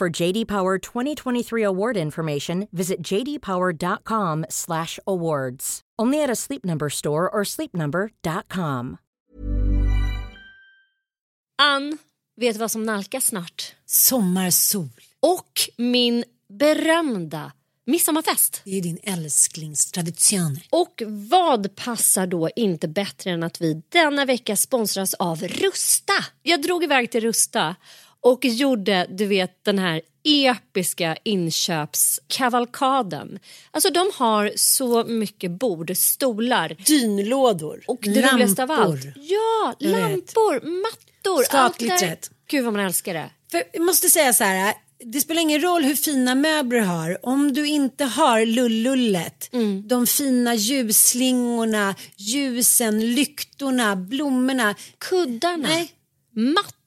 For JD Power 2023 award information, visit jdpower.com/awards. Only at a Sleep Number store or sleepnumber.com. Ann, vet du vad som nalkas snart? Sommarsol. Och min berömda midsommarfest. Det är din älsklingstradition. Och vad passar då inte bättre än att vi denna vecka sponsras av Rusta? Jag drog iväg till Rusta och gjorde, du vet, den här episka inköpskavalkaden. Alltså de har så mycket bord, stolar. Dynlådor. Och det lampor. roligaste av allt. Ja, Jag vet. lampor, mattor. Det där. Gud vad man älskar det. För jag måste säga så här. Det spelar ingen roll hur fina möbler du har. Om du inte har lullullet, Mm. de fina ljusslingorna, ljusen, lyktorna, blommorna. Kuddarna, Nej, mattorna.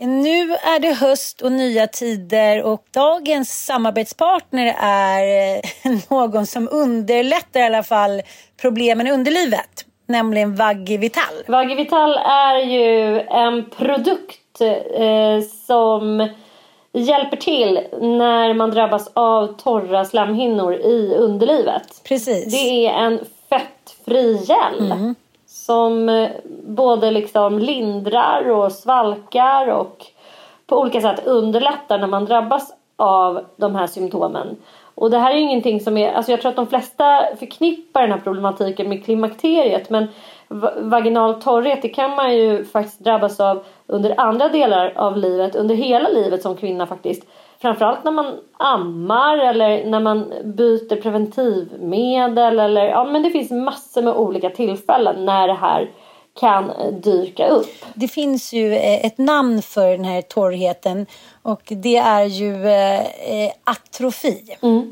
Nu är det höst och nya tider och dagens samarbetspartner är eh, någon som underlättar i alla fall problemen i underlivet, nämligen Vaggi Vital. Vaggi Vital är ju en produkt eh, som hjälper till när man drabbas av torra slemhinnor i underlivet. Precis. Det är en fettfri gel som eh, både liksom lindrar och svalkar och på olika sätt underlättar när man drabbas av de här symptomen. Och det här är ju ingenting som är, alltså jag tror att de flesta förknippar den här problematiken med klimakteriet men vaginal torrhet det kan man ju faktiskt drabbas av under andra delar av livet, under hela livet som kvinna faktiskt. Framförallt när man ammar eller när man byter preventivmedel eller ja men det finns massor med olika tillfällen när det här kan eh, dyka upp. Det finns ju eh, ett namn för den här torrheten och det är ju eh, eh, atrofi.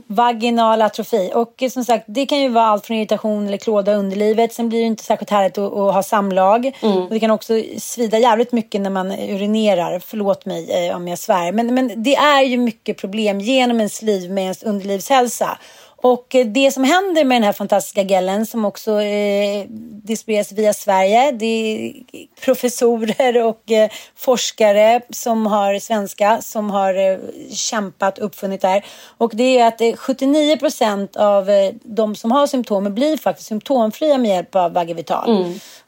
Vaginal atrofi. Och som sagt, det kan ju vara allt från irritation eller klåda underlivet. Sen blir det inte särskilt härligt att, att ha samlag. Och det kan också svida jävligt mycket när man urinerar. Förlåt mig eh, om jag svär. Men, men det är ju mycket problem genom ens liv med ens underlivshälsa. Och eh, det som händer med den här fantastiska gelen som också eh, distribueras via Sverige. Det är professorer och eh, forskare som har svenska som har eh, kämpat uppfunnit det här. Och det är att eh, 79 procent av eh, de som har symptomen blir faktiskt symptomfria med hjälp av Vagivital.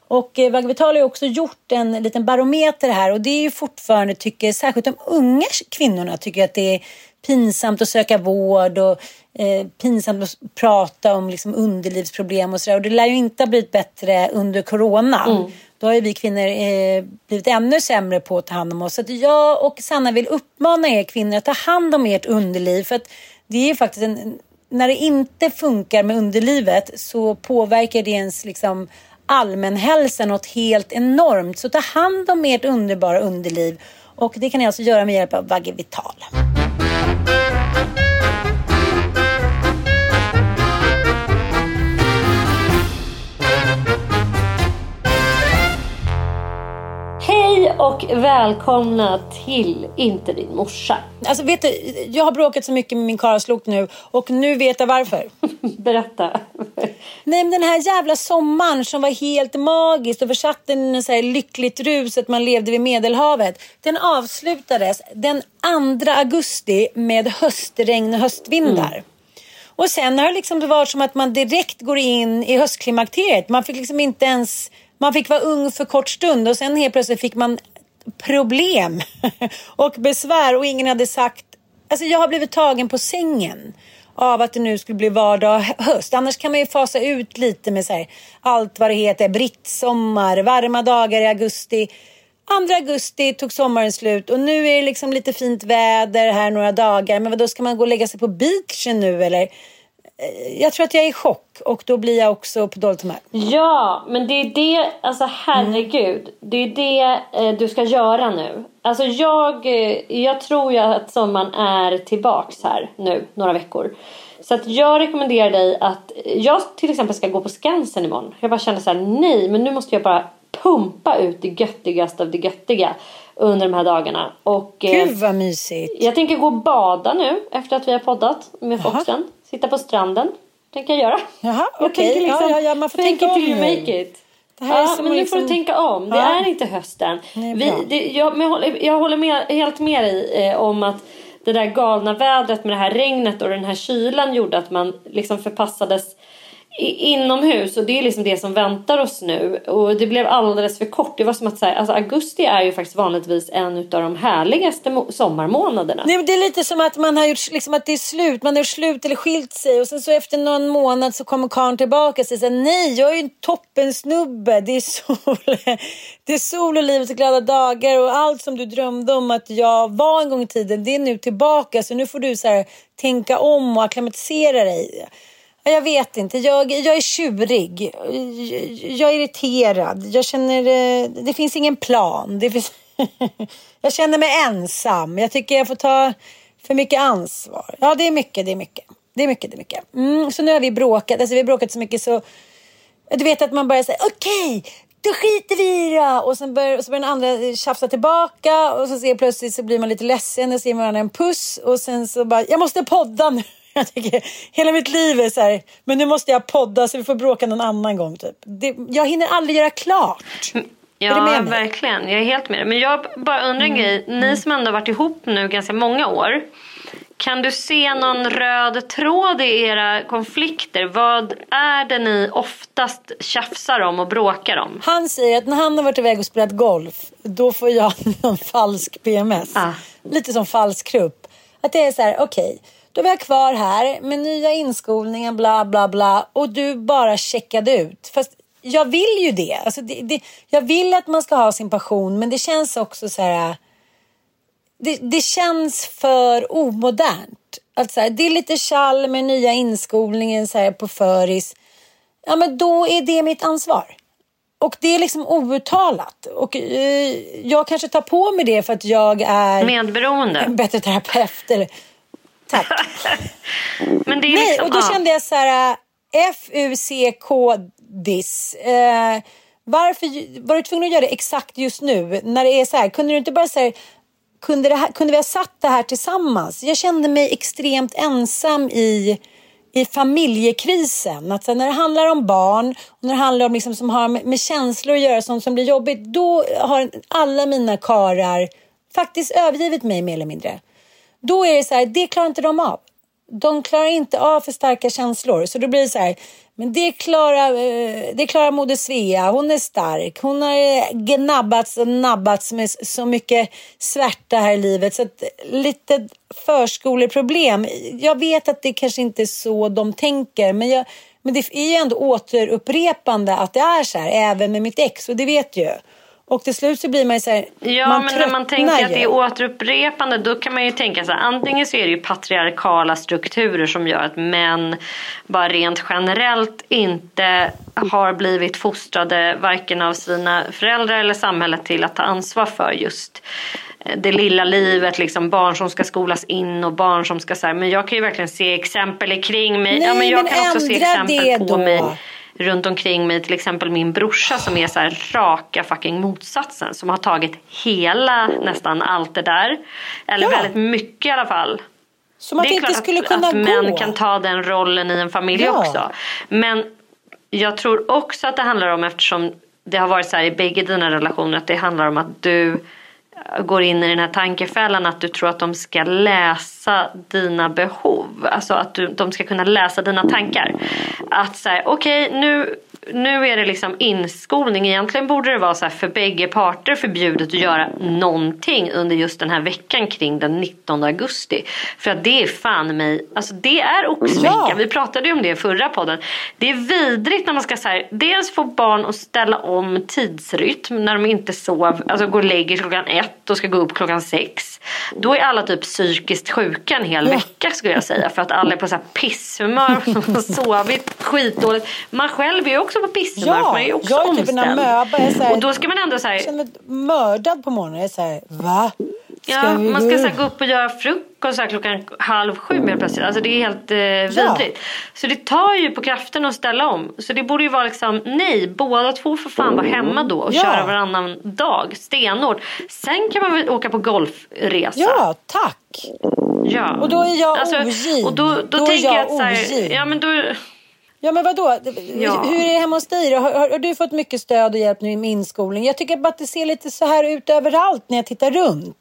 Och eh, Vagivital har också gjort en liten barometer här och det är ju fortfarande, tycker särskilt de unga kvinnorna tycker att det är pinsamt att söka vård och eh, pinsamt att prata om liksom, underlivsproblem och sådär. Och det lär ju inte ha blivit bättre under corona. Då har ju vi kvinnor eh, blivit ännu sämre på att ta hand om oss. Så att jag och Sanna vill uppmana er kvinnor att ta hand om ert underliv. För att det är ju faktiskt en, när det inte funkar med underlivet så påverkar det ens liksom allmänhälsa något helt enormt. Så ta hand om ert underbara underliv och det kan ni alltså göra med hjälp av Vagge Vital. Välkomna till Inte din morsa. Alltså vet du, jag har bråkat så mycket med min karlslok nu och nu vet jag varför. Berätta. Nej men den här jävla sommaren som var helt magisk och försatte en i här lyckligt rus att man levde vid medelhavet. Den avslutades den 2 augusti med höstregn och höstvindar. Mm. Och sen har det liksom varit som att man direkt går in i höstklimakteriet. Man fick liksom inte ens man fick vara ung för kort stund och sen helt plötsligt fick man problem och besvär och ingen hade sagt... Alltså jag har blivit tagen på sängen av att det nu skulle bli vardag höst. Annars kan man ju fasa ut lite med så här, allt vad det heter. Brittsommar, varma dagar i augusti. 2 augusti tog sommaren slut och nu är det liksom lite fint väder här några dagar. Men då ska man gå och lägga sig på beachen nu eller? Eh, jag tror att jag är i chock och då blir jag också på dåligt humör. Ja, men det är det, alltså herregud. Mm. Det är det eh, du ska göra nu. Alltså jag, eh, jag tror ju att sommaren är tillbaks här nu, några veckor. Så att jag rekommenderar dig att, jag till exempel ska gå på Skansen imorgon. Jag bara känner så här, nej men nu måste jag bara pumpa ut det göttigaste av det göttiga under de här dagarna. Och, eh, Gud vad mysigt. Jag tänker gå och bada nu efter att vi har poddat med Foxen. Sitta på stranden. Tänker jag göra. Jaha. Okay. Liksom, ja, ja, man får tänka om till nu. make it. Det här ja, men nu liksom... får du liksom- tänka om. Det ja. är inte hösten. Nej, vi, det, jag, men jag, håller, jag håller med, helt med dig eh, om att det där galna vädret med det här regnet och den här kylan gjorde att man liksom förpassades inomhus och det är liksom det som väntar oss nu och det blev alldeles för kort. Det var som att säga, alltså augusti är ju faktiskt vanligtvis en av de härligaste sommarmånaderna. Nej, det är lite som att man har gjort liksom att det är slut, man har gjort slut eller skilt sig och sen så efter någon månad så kommer karln tillbaka och säger nej jag är ju en toppen snubbe. Det är sol, det är sol och livets glada dagar och allt som du drömde om att jag var en gång i tiden det är nu tillbaka så nu får du så här, tänka om och acklimatisera dig. Jag vet inte. Jag, jag är tjurig. Jag är irriterad. Jag känner... Eh, det finns ingen plan. Det finns, jag känner mig ensam. Jag tycker jag får ta för mycket ansvar. Ja, det är mycket. Det är mycket. Det är mycket. Det är mycket. Mm, så nu har vi bråkat. Alltså, vi har bråkat så mycket så... Du vet att man bara säger okej, okay, då skiter vi i det. Och sen börjar, och så börjar den andra tjafsa tillbaka och så ser plötsligt så blir man lite ledsen och så ger man varandra en puss och sen så bara, jag måste podda nu. Jag tycker, hela mitt liv är så här, men nu måste jag podda så vi får bråka någon annan gång. Typ. Det, jag hinner aldrig göra klart. Ja, verkligen. Jag är helt med Men jag bara undrar en mm. grej. Ni mm. som ändå har varit ihop nu ganska många år. Kan du se någon röd tråd i era konflikter? Vad är det ni oftast tjafsar om och bråkar om? Han säger att när han har varit iväg och spelat golf, då får jag någon falsk PMS. Ah. Lite som falsk krupp. Att det är så här, okej. Okay då var jag kvar här med nya inskolningar, bla bla bla. Och du bara checkade ut. Fast jag vill ju det. Alltså det, det. Jag vill att man ska ha sin passion, men det känns också så här... Det, det känns för omodernt. Alltså, det är lite chall med nya inskolningen så här på föris. Ja, men då är det mitt ansvar. Och det är liksom outtalat. Och eh, jag kanske tar på mig det för att jag är... Medberoende. En bättre terapeut. Eller, Tack. Men det är Nej, liksom, och då ah. kände jag så här, F-U-C-K-diss. Eh, varför var du tvungen att göra det exakt just nu? När det är så här, kunde du inte bara säga kunde, här, kunde vi ha satt det här tillsammans? Jag kände mig extremt ensam i, i familjekrisen. Att så när det handlar om barn och när det handlar om liksom som har med, med känslor att göra, sånt som blir jobbigt, då har alla mina karar faktiskt övergivit mig mer eller mindre. Då är det så här, det klarar inte de av. De klarar inte av för starka känslor. Så då blir det så här, men det klarar, eh, det klarar Moder Svea. Hon är stark. Hon har eh, gnabbats och nabbats med så mycket svärta här i livet. Så att lite förskoleproblem. Jag vet att det kanske inte är så de tänker. Men, jag, men det är ju ändå återupprepande att det är så här. Även med mitt ex. Och det vet ju. Och till slut så blir man ju så här, Ja, man men när man tänker ju. att det är återupprepande då kan man ju tänka så här, antingen så är det ju patriarkala strukturer som gör att män bara rent generellt inte har blivit fostrade varken av sina föräldrar eller samhället till att ta ansvar för just eh, det lilla livet, liksom barn som ska skolas in och barn som ska så här, men jag kan ju verkligen se exempel kring mig. Nej, ja, men jag men kan också se exempel det på då. mig runt omkring mig, till exempel min brorsa som är så här raka fucking motsatsen som har tagit hela nästan allt det där. Eller Ja. väldigt mycket i alla fall. Som att det inte skulle kunna att gå. män kan ta den rollen i en familj Ja. också. Men jag tror också att det handlar om eftersom det har varit så här i bägge dina relationer att det handlar om att du går in i den här tankefällan att du tror att de ska läsa dina behov. Alltså att du, de ska kunna läsa dina tankar. Att säga okej nu, nu är det liksom inskolning. Egentligen borde det vara så för bägge parter förbjudet att göra någonting under just den här veckan kring den 19 augusti. För att det är fan mig, alltså det är oxvecka. Ja. Vi pratade ju om det i förra podden. Det är vidrigt när man ska så här, dels få barn att ställa om tidsrytm när de inte sov, alltså går och lägger sig klockan ett och ska gå upp klockan sex. Då är alla typ psykiskt sjuka en hel Ja. vecka skulle jag säga. För att alla är på så här pisshumör, de har sovit skitdåligt. Man själv är ju också på för Ja, man är också jag är typ omställd. är så här- Och då ska man ändå så här, Jag känner mig mördad på morgonen. Jag är så här, va? Ska Ja, vi man ska så här, gå upp och göra frukost så här, klockan halv sju helt plötsligt. Alltså det är helt eh, Ja. vidrigt. Så det tar ju på kraften att ställa om. Så det borde ju vara liksom, nej, båda två får fan vara hemma då och Ja. köra varannan dag, stenhårt. Sen kan man väl åka på golfresa. Ja, tack. ja. Och då är jag alltså, ogin. Och då, då, Då tänker jag jag att så här, ja men då, Ja men vadå? Ja. Hur är det hemma hos dig? Har, har, har du fått mycket stöd och hjälp nu med inskolning? Jag tycker bara att det ser lite så här ut överallt när jag tittar runt.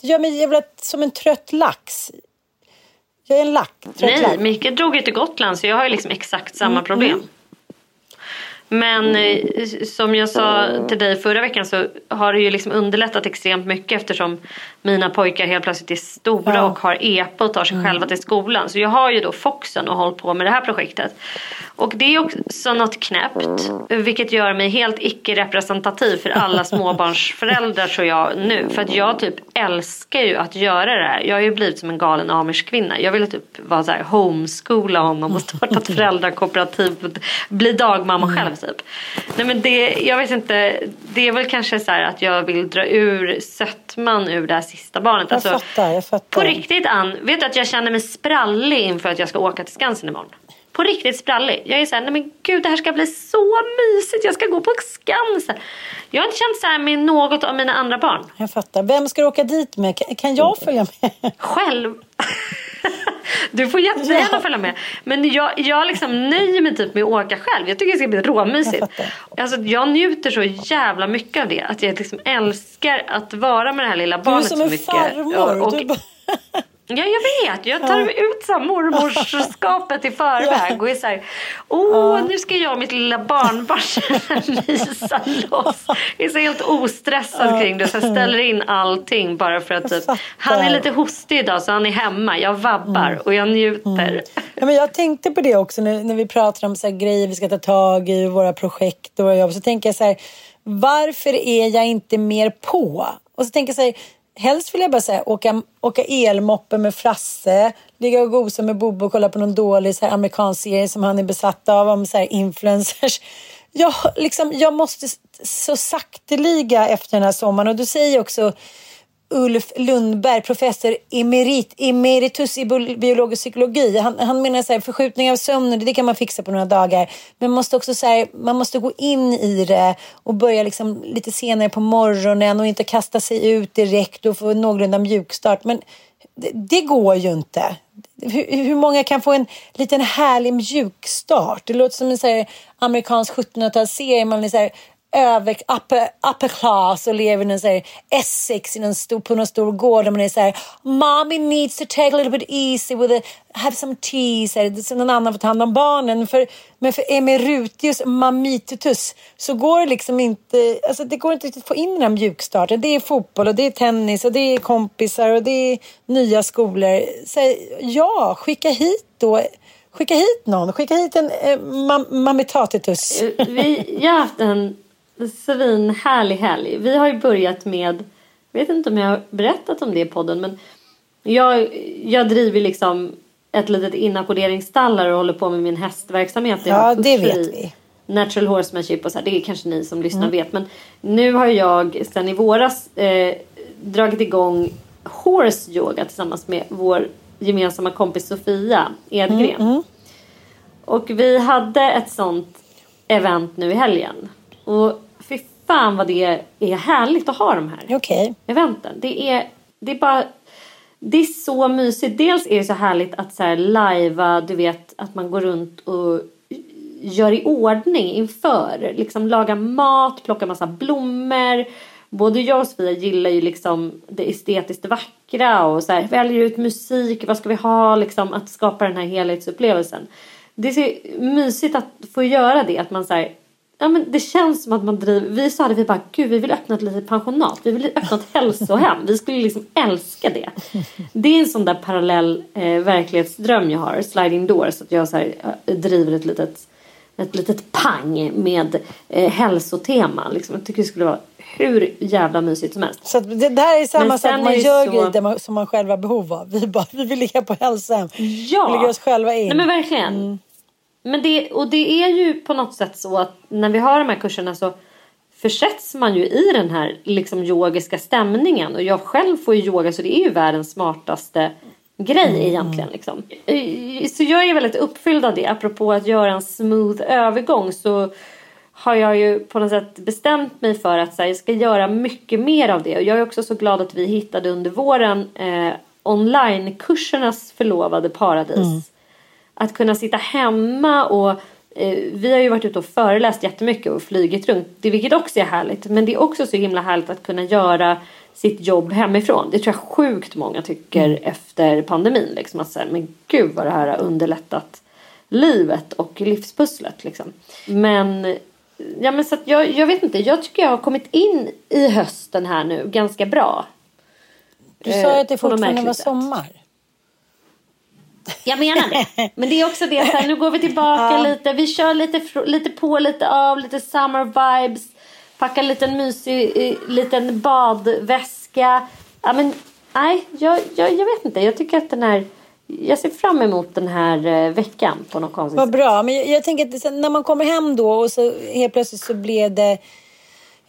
Det gör mig jävla som en trött lax. Jag är en lack, trött Nej, lax. Micke drog ju till Gotland så jag har ju liksom exakt samma Mm, problem. Men eh, som jag sa till dig förra veckan så har det ju liksom underlättat extremt mycket eftersom mina pojkar helt plötsligt är stora Ja. och har EPA och tar sig själva till skolan. Så jag har ju då Foxen och hållit på med det här projektet. Och det är också något knäppt vilket gör mig helt icke-representativ för alla småbarnsföräldrar tror jag nu. För att jag typ älskar ju att göra det här. Jag har ju blivit som en galen amish-kvinna. Jag ville typ vara så här homeschoola honom och starta ett föräldrakooperativ. Bli dagmamma själv typ. Nej men det, jag vet inte. Det är väl kanske så här att jag vill dra ur sötman ur det här sista barnet. Jag Alltså, fattar, jag fattar. på riktigt Ann, vet du att jag känner mig sprallig inför att jag ska åka till Skansen imorgon? På riktigt sprallig. Jag är såhär, nej men gud det här ska bli så mysigt, jag ska gå på Skansen. Jag har inte känt så här med något av mina andra barn. Jag fattar. Vem ska du åka dit med? Kan jag följa med? Själv. Du får jättegärna Ja. följa med. Men jag, jag liksom nöjer mig typ med att åka själv. Jag tycker det ska bli råmysigt. Jag. Alltså, jag njuter så jävla mycket av det. Att jag liksom älskar att vara med det här lilla Du är barnet som så en mycket. farmor. Och- bara... Ja, jag vet. Jag tar ut så mormorskapet i förväg och är så här, åh, nu ska jag och mitt lilla barnbarn mysa loss. Jag är så helt ostressad kring det. Så jag ställer in allting bara för att typ, han är lite hostig idag så han är hemma. Jag vabbar och jag njuter. Ja, men jag tänkte på det också när, när vi pratar om så grejer vi ska ta tag i, våra projekt och våra jobb. Så tänker jag så här, varför är jag inte mer på? Och så tänker jag så här, helst vill jag bara säga åka, åka elmoppe med Frasse, ligga och gosa med Bobo och kolla på någon dålig så här, amerikansk serie som han är besatt av, om så här, influencers. Jag, liksom, jag måste så sakteliga efter den här sommaren och du säger också Ulf Lundberg, professor emerit, emeritus i biologisk psykologi. Han, han menar så här, förskjutning av sömnen, det kan man fixa på några dagar. Men man måste också så här, man måste gå in i det och börja liksom lite senare på morgonen och inte kasta sig ut direkt och få någorlunda mjukstart. Men det, det går ju inte. Hur, hur många kan få en liten härlig mjukstart? Det låter som en så här amerikansk 1700-talsserie. Man är så här, över, upper, upper class och lever i en så här Essex i någon stor, på någon stor gård. där man är så här, mommy needs to take a little bit easy with a, have some tea. Så här, så någon annan får ta hand om barnen. För, men för Emerutius Mamitutus så går det liksom inte, alltså det går inte riktigt att få in den här mjukstarten. Det är fotboll och det är tennis och det är kompisar och det är nya skolor. Så här, ja, skicka hit då. Skicka hit någon. Skicka hit en eh, mam- mammitatitus. Eh, vi, jag har haft en svinhärlig helg. Vi har ju börjat med, jag vet inte om jag har berättat om det i podden men jag, jag driver liksom ett litet inackorderingsstallar och håller på med min hästverksamhet. Ja, det vet vi. Natural horsemanship och så här, det är kanske ni som lyssnar vet. Men nu har jag sen i våras eh, dragit igång horse yoga tillsammans med vår gemensamma kompis Sofia Edgren. Och vi hade ett sånt event nu i helgen. Och fan vad det är härligt att ha de här Okej. eventen. Det är, det är bara... Det är så mysigt. Dels är det så härligt att så här lajva, du vet att man går runt och gör i ordning inför. Liksom laga mat, plocka massa blommor. Både jag och Sofia gillar ju liksom det estetiskt vackra och så här, väljer ut musik, vad ska vi ha, liksom att skapa den här helhetsupplevelsen. Det är så mysigt att få göra det, att man så här, Ja men det känns som att man driver, vi sa det, vi bara gud vi vill öppna ett litet pensionat, vi vill öppna ett hälsohem, vi skulle liksom älska det. Det är en sån där parallell eh, verklighetsdröm jag har, sliding doors, att jag så här, eh, driver ett litet, ett litet pang med eh, hälsotema. Liksom. Jag tycker det skulle vara hur jävla mysigt som helst. Så det där är samma sak, man gör så- grejer man, som man själv har behov av. Vi, bara, vi vill ligga på hälsohem. Ja. Vi lägger oss själva in. Nej men verkligen. Men det, och det är ju på något sätt så att när vi har de här kurserna så försätts man ju i den här liksom yogiska stämningen. Och jag själv får ju yoga så det är ju världens smartaste grej egentligen. Liksom. Så jag är väldigt uppfylld av det. Apropå att göra en smooth övergång så har jag ju på något sätt bestämt mig för att här, jag ska göra mycket mer av det. Och jag är också så glad att vi hittade under våren eh, onlinekursernas förlovade paradis. Att kunna sitta hemma och eh, vi har ju varit ute och föreläst jättemycket och flugit runt. Det, vilket också är härligt. Men det är också så himla härligt att kunna göra sitt jobb hemifrån. Det tror jag sjukt många tycker efter pandemin. Liksom, att säga, men gud vad det här har underlättat livet och livspusslet. Liksom. Men, ja, men så att jag, jag vet inte. Jag tycker jag har kommit in i hösten här nu ganska bra. du sa ju att det eh, fortfarande var sommar. Jag menar det. Men det är också det, så här, nu går vi tillbaka lite. Vi kör lite, lite på, lite av, lite summer vibes. Packar en liten mysig liten badväska. Ja, men, nej, jag, jag, jag vet inte. Jag tycker att den här... Jag ser fram emot den här eh, veckan på något konstigt Vad bra. Men jag, jag tänker att när man kommer hem då och så helt plötsligt så blev det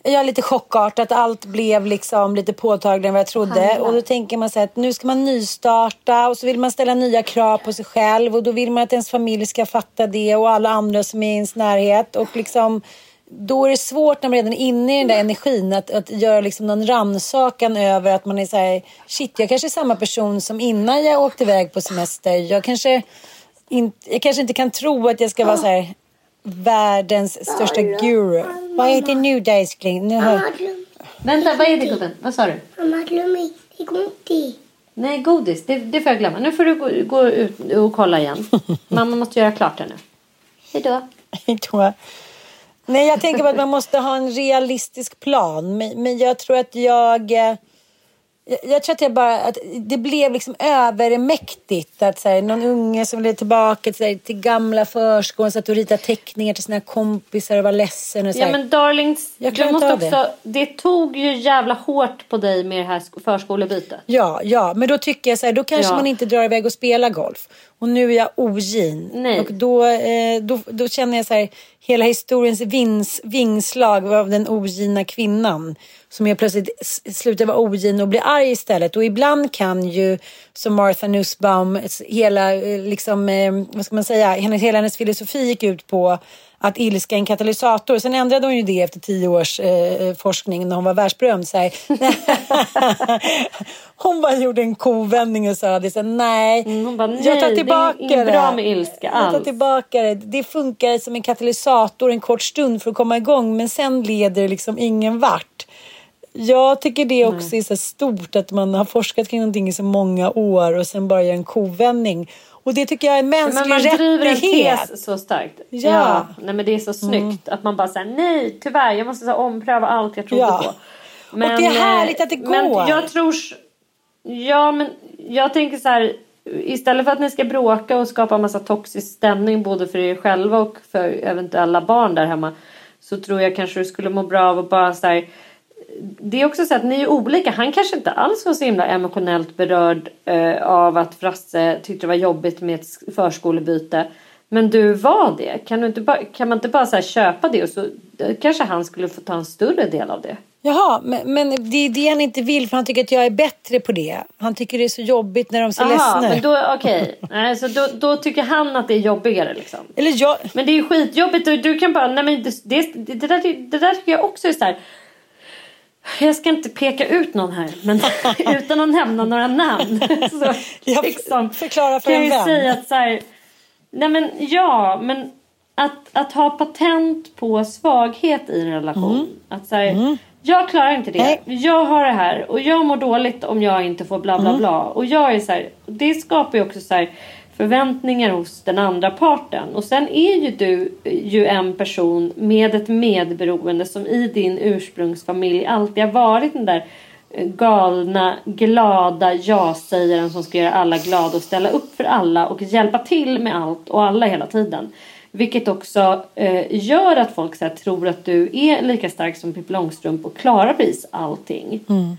Ja, lite chockartat. Allt blev liksom lite påtagligare än vad jag trodde. Och då tänker man så att nu ska man nystarta och så vill man ställa nya krav på sig själv och då vill man att ens familj ska fatta det och alla andra som är i ens närhet. Och liksom, då är det svårt när man redan är inne i den där energin att, att göra liksom någon rannsakan över att man är så här, shit, jag kanske är samma person som innan jag åkte iväg på semester. Jag kanske, inte, jag kanske inte kan tro att jag ska vara så här världens största guru. Vad är det nu där älskling? Nu hör... Vänta, vad är det gubben? Vad sa du? Mamma, glöm inte godis. Nej, godis. Det, det får jag glömma. Nu får du gå, gå ut och kolla igen. Mamma måste göra klart det nu. Hej då. tror jag. Nej, jag tänker på att man måste ha en realistisk plan. Men, men jag tror att jag... Jag, jag tror att jag bara... Att det blev liksom övermäktigt. Att så här, någon unge som blev tillbaka till, här, till gamla förskolan satt och ritade teckningar till sina kompisar och var ledsen. Och så Ja här. men darlings, Jag du måste också, det. tog ju jävla hårt på dig med det här sk- förskolebytet. Ja, ja, men då tycker jag så här, då kanske Ja. man inte drar iväg och spelar golf. Och nu är jag ogin. Nej. Och då, eh, då, då känner jag så här, hela historiens vins, vingslag av den ogina kvinnan. Som jag plötsligt slutar vara ogin och blir arg istället. Och ibland kan ju, som Martha Nussbaum, hela, eh, liksom, eh, vad ska man säga, hennes, hela hennes filosofi gick ut på att ilska är en katalysator. Sen ändrade hon ju det efter tio års eh, forskning när hon var världsberömd. Så hon bara gjorde en kovändning och sa det. Så här, nej, Mm, bara, jag tar "Nej, det är tillbaka det. bra med ilska Jag tar alls." tillbaka det. Det funkar som en katalysator en kort stund för att komma igång. Men sen leder det liksom ingen vart. Jag tycker det också är så stort att man har forskat kring någonting i så många år och sen bara gör en kovändning. Och det tycker jag är en mänsklig Men man driver en rättighet. tes så starkt. Ja. Mm. Nej men det är så snyggt att man bara säger nej tyvärr jag måste så här, ompröva allt jag trodde Ja. på. Och det är härligt att det Men går. jag tror... Ja men jag tänker så här. Istället för att ni ska bråka och skapa en massa toxisk stämning både för er själva och för eventuella barn där hemma. så tror jag kanske du skulle må bra av att bara så här, det är också så att ni är olika. Han kanske inte alls var så himla emotionellt berörd eh, av att Frasse tyckte det var jobbigt med ett förskolebyte. Men du var det. Kan, du inte bara, kan man inte bara så köpa det och så eh, kanske han skulle få ta en större del av det? Jaha, men, men det är det han inte vill för han tycker att jag är bättre på det. Han tycker det är så jobbigt när de ser Aha, ledsna men då, okej. Okay. så då, då tycker han att det är jobbigare liksom. Eller jag... Men det är ju skitjobbigt och du kan bara, nej men det, det, det, det, där, det där tycker jag också är så här. Jag ska inte peka ut någon här, men utan att nämna några namn. Så, jag liksom, förklara för kan en vän. säga att så här, nej men ja, men att, att ha patent på svaghet i en relation. Mm. Att så här, jag klarar inte det. Nej. Jag har det här och jag mår dåligt om jag inte får bla bla Mm. bla. Och jag är så här, det skapar ju också så här förväntningar hos den andra parten. Och sen är ju du ju en person med ett medberoende som i din ursprungsfamilj alltid har varit den där eh, galna, glada ja-sägaren som ska göra alla glada och ställa upp för alla och hjälpa till med allt och alla hela tiden. Vilket också eh, gör att folk så här, tror att du är lika stark som Pippi Långstrump och klarar precis allting. Mm.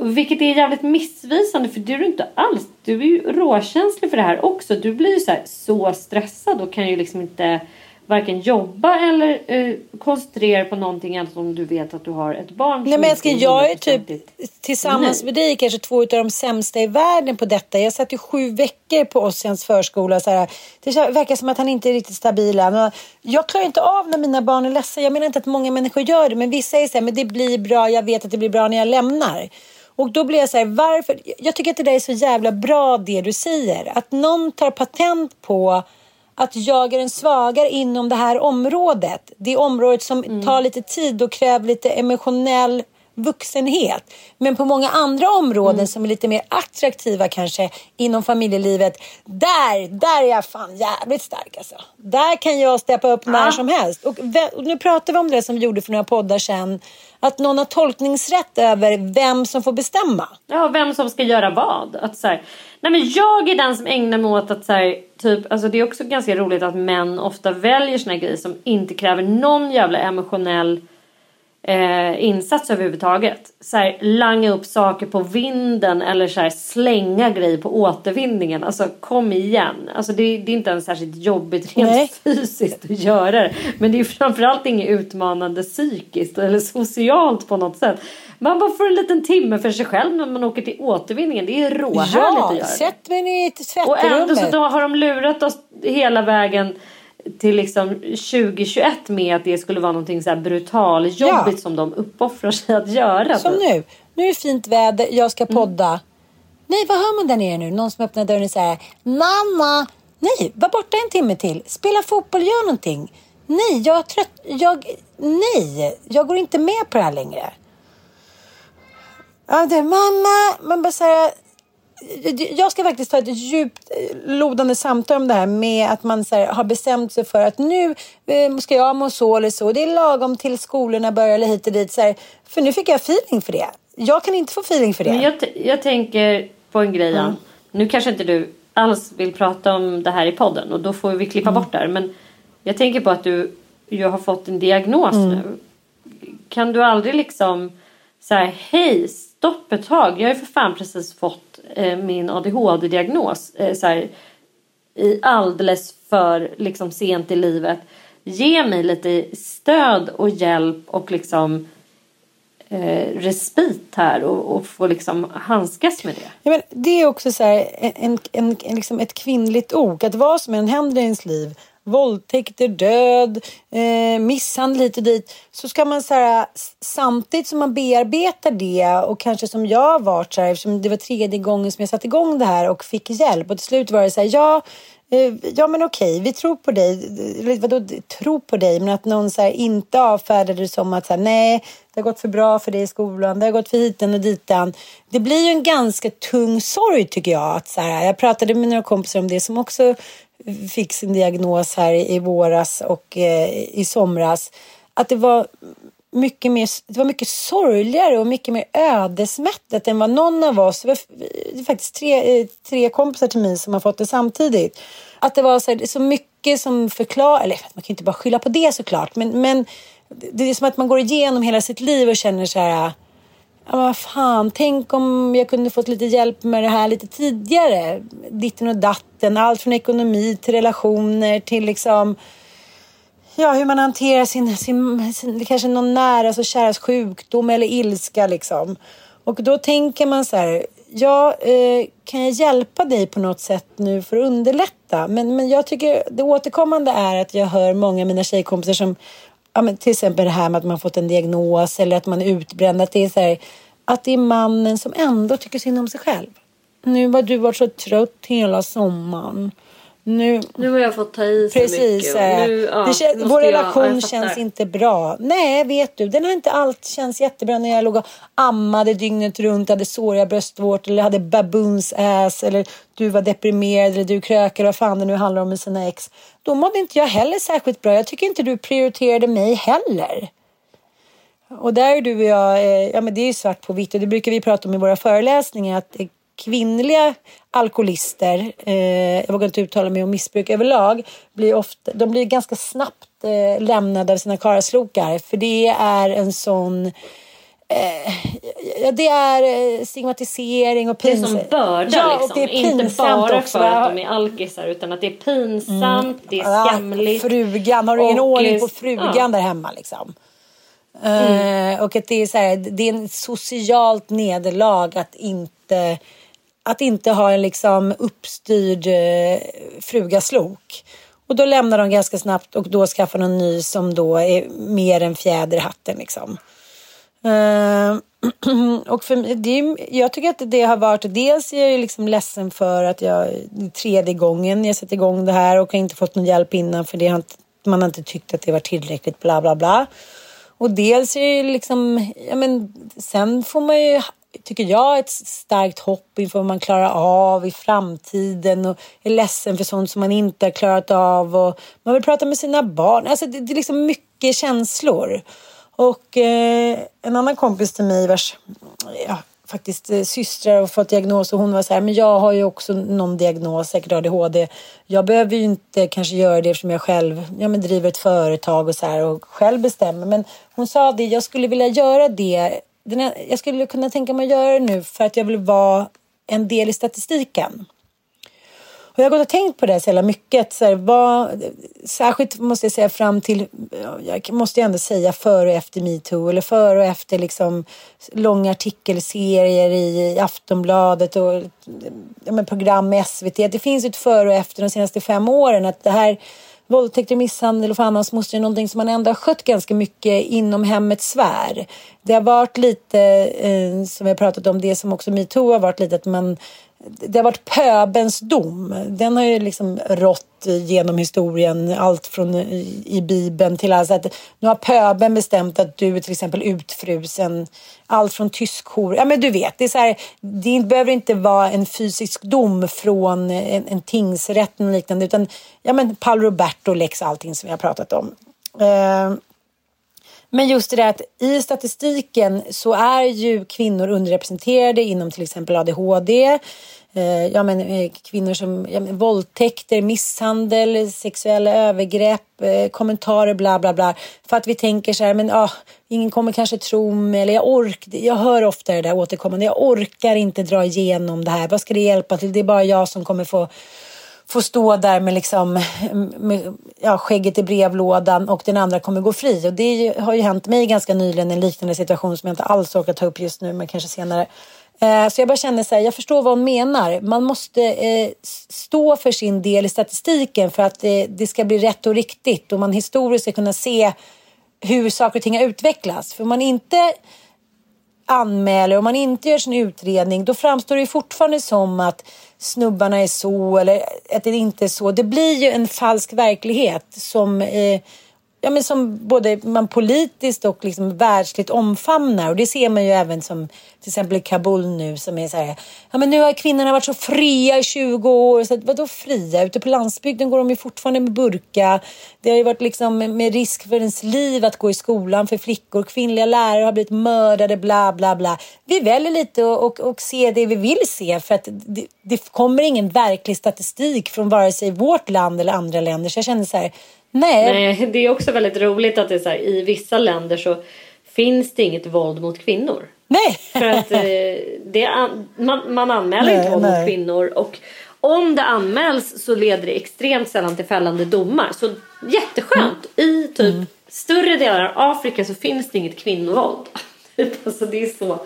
Vilket är jävligt missvisande för du är inte alls. Du är ju råkänslig för det här också. Du blir ju så, här, så stressad och kan ju liksom inte varken jobba eller eh, koncentrera på någonting annat om du vet att du har ett barn. Nej men älskling, jag är typ 100% tillsammans med dig kanske två av de sämsta i världen på detta. Jag satt ju sju veckor på Ossians förskola. Så här. Det verkar som att han inte är riktigt stabil än. Jag klarar inte av när mina barn är ledsna. Jag menar inte att många människor gör det, men vissa säger så här, men det blir bra, jag vet att det blir bra när jag lämnar. Och då blir jag så här, varför? Jag tycker att det där är så jävla bra det du säger. Att någon tar patent på att jag är den svagare inom det här området. Det området som tar lite tid och kräver lite emotionell vuxenhet. Men på många andra områden som är lite mer attraktiva kanske inom familjelivet. Där, där är jag fan jävligt stark alltså. Där kan jag steppa upp när som helst. Och, och nu pratar vi om det som vi gjorde för några poddar sedan. Att någon har tolkningsrätt över vem som får bestämma. Ja, vem som ska göra vad. Att så här, nej men jag är den som ägnar mig åt att så här, typ, alltså det är också ganska roligt att män ofta väljer såna grejer som inte kräver någon jävla emotionell eh, insats överhuvudtaget. Så här, langa upp saker på vinden eller så här, slänga grejer på återvinningen. Alltså kom igen. Alltså, det, det är inte ens särskilt jobbigt rent Nej. fysiskt att göra det. Men det är framförallt inget utmanande psykiskt eller socialt på något sätt. Man bara får en liten timme för sig själv när man åker till återvinningen. Det är råhärligt att Ja, göra det. sätt mig i Och ändå så tvättrummet. då har de lurat oss hela vägen till liksom 2021 med att det skulle vara någonting så här brutaljobbigt Ja. som de uppoffrar sig att göra. Som typ. nu. Nu är det fint väder, jag ska Mm. podda. Nej, vad hör man där nere nu? Någon som öppnar dörren och säger Mamma! Nej, var borta en timme till. Spela fotboll, gör någonting. Nej, jag är trött. Jag... Nej, jag går inte med på det här längre. Ja, det mamma. Man bara här, jag ska faktiskt ta ett djupt eh, lodande samtal om det här med att man så här, har bestämt sig för att nu eh, ska jag må så eller så. Det är lagom till skolorna börjar eller hit och dit. Så här, för nu fick jag feeling för det. Jag kan inte få feeling för det. Men jag, jag tänker på en grej. Ann. Nu kanske inte du alls vill prata om det här i podden och då får vi klippa bort det här. Men jag tänker på att du ju har fått en diagnos nu. Kan du aldrig liksom säga hej stopp ett tag. Jag har ju för fan precis fått Eh, min ADHD-diagnos. Eh, så här, i alldeles för liksom sent i livet. Ge mig lite stöd och hjälp och liksom eh, respit här och, och få liksom handskas med det. Ja, men det är också så här, en, en, en, liksom ett kvinnligt ok. Att vad som än händer i ens liv, våldtäkter, död, eh, misshandel hit och dit. Så ska man så här, samtidigt som man bearbetar det och kanske som jag har varit så här, eftersom det var tredje gången som jag satte igång det här och fick hjälp. Och till slut var det så här, ja, eh, ja men okej, vi tror på dig. Eller vadå tro på dig? Men att någon så här, inte avfärdade det som att så här, nej, det har gått för bra för dig i skolan, det har gått för hiten och ditan. Det blir ju en ganska tung sorg tycker jag. Att så här, jag pratade med några kompisar om det som också fick sin diagnos här i våras och eh, i somras. Att det var mycket mer, det var mycket sorgligare och mycket mer ödesmättat än vad någon av oss, det är faktiskt tre, eh, tre kompisar till mig som har fått det samtidigt. Att det var så, här, så mycket som förklarar, eller man kan ju inte bara skylla på det såklart, men, men det är som att man går igenom hela sitt liv och känner så här Ja, vad fan, tänk om jag kunde fått lite hjälp med det här lite tidigare. Ditten och datten, allt från ekonomi till relationer till liksom ja, hur man hanterar sin, sin, sin kanske någon nära och käras sjukdom eller ilska liksom. Och då tänker man så här, ja, eh, kan jag hjälpa dig på något sätt nu för att underlätta? Men, men jag tycker det återkommande är att jag hör många av mina tjejkompisar som ja, men till exempel det här med att man fått en diagnos eller att man är utbränd. Att det är, så här, att det är mannen som ändå tycker synd om sig själv. Nu har du varit så trött hela sommaren. Nu, nu har jag fått ta i så precis, mycket. Eh, nu, ja, känns, vår jag, relation ja, känns inte bra. Nej, vet du. Den har inte allt känns jättebra när jag låg och ammade dygnet runt, hade såriga bröstvårtor eller hade baboons ass eller du var deprimerad eller du krökade, vad fan det nu handlar om med sina ex. Då mådde inte jag heller särskilt bra. Jag tycker inte du prioriterade mig heller. Och där är du och jag, eh, ja men det är ju svart på vitt och det brukar vi prata om i våra föreläsningar att kvinnliga alkoholister, eh, jag vågar inte uttala mig om missbruk överlag, blir ofta, de blir ganska snabbt eh, lämnade av sina karlslokar. För det är en sån Eh, det är eh, stigmatisering och pinsamt. Det är som börda ja, liksom. Och det är Inte bara också. för att de är alkisar utan att det är pinsamt, mm. det är skamligt. frugan, har du ingen ordning på frugan ja. där hemma liksom? Mm. Uh, och att det är så här, det är en socialt nederlag att inte att inte ha en liksom uppstyrd eh, frugaslok. Och då lämnar de ganska snabbt och då skaffar de en ny som då är mer en fjäder i hatten liksom. Uh, och för det, jag tycker att det har varit, dels är jag liksom ledsen för att jag tredje gången jag sätter igång det här och har inte fått någon hjälp innan för det har inte, man har inte tyckt att det var tillräckligt bla bla bla. Och dels är det liksom, ja men sen får man ju tycker jag, ett starkt hopp inför vad man klarar av i framtiden och är ledsen för sånt som man inte har klarat av och man vill prata med sina barn. Alltså det, det är liksom mycket känslor. Och eh, en annan kompis till mig vars ja, faktiskt eh, systrar har fått diagnos och hon var så här, men jag har ju också någon diagnos, säkert ADHD. Jag behöver ju inte kanske göra det eftersom jag själv ja, men driver ett företag och så här och själv bestämmer. Men hon sa det, jag skulle vilja göra det den är, jag skulle kunna tänka mig att göra det nu för att jag vill vara en del i statistiken. Och jag har gått och tänkt på det så jävla mycket. Så här, vad, särskilt måste jag säga fram till, jag måste ändå säga före och efter metoo eller före och efter liksom långa artikelserier i Aftonbladet och ja, program med SVT. Det finns ett före och efter de senaste fem åren att det här våldtäkter, misshandel och för hans moster är någonting som man ändå har skött ganska mycket inom hemmets sfär. Det har varit lite, eh, som vi har pratat om, det som också metoo har varit lite att man det har varit pöbens dom. Den har ju liksom rått genom historien, allt från i Bibeln till alltså att nu har pöben bestämt att du är till exempel utfrusen. Allt från tyskhor, ja men du vet, det är så här, det behöver inte vara en fysisk dom från en, en tingsrätt eller liknande utan ja men Paolo Roberto lex allting som vi har pratat om. Uh, men just det där att i statistiken så är ju kvinnor underrepresenterade inom till exempel ADHD. Eh, ja, men, eh, kvinnor som ja, men, våldtäkter, misshandel, sexuella övergrepp, eh, kommentarer bla bla bla. För att vi tänker så här, men ah, ingen kommer kanske tro mig eller jag ork, Jag hör ofta det där återkommande. Jag orkar inte dra igenom det här. Vad ska det hjälpa till? Det är bara jag som kommer få få stå där med, liksom, med ja, skägget i brevlådan och den andra kommer gå fri. Och det har ju hänt mig ganska nyligen en liknande situation som jag inte alls orkar ta upp just nu men kanske senare. Eh, så jag bara känner så här, jag förstår vad hon menar. Man måste eh, stå för sin del i statistiken för att det, det ska bli rätt och riktigt och man historiskt ska kunna se hur saker och ting har utvecklats. För om man inte anmäler, om man inte gör sin utredning, då framstår det fortfarande som att snubbarna är så eller att det inte är så. Det blir ju en falsk verklighet som eh, ja, men som både man politiskt och liksom världsligt omfamnar. Och det ser man ju även som till exempel i Kabul nu som är så här. Ja, men nu har kvinnorna varit så fria i 20 år. Så att, vadå fria? Ute på landsbygden går de ju fortfarande med burka. Det har ju varit liksom med risk för ens liv att gå i skolan för flickor. Kvinnliga lärare har blivit mördade, bla bla bla. Vi väljer lite och, och, och se det vi vill se för att det, det kommer ingen verklig statistik från vare sig vårt land eller andra länder. Så jag kände så här Nej. Nej, det är också väldigt roligt att det är så här, i vissa länder så finns det inget våld mot kvinnor. Nej. För att eh, det an, man, man anmäler Nej, inte våld nej. mot kvinnor och om det anmäls så leder det extremt sällan till fällande domar. Så jätteskönt! I typ större delar av Afrika så finns det inget kvinnovåld. alltså det är så.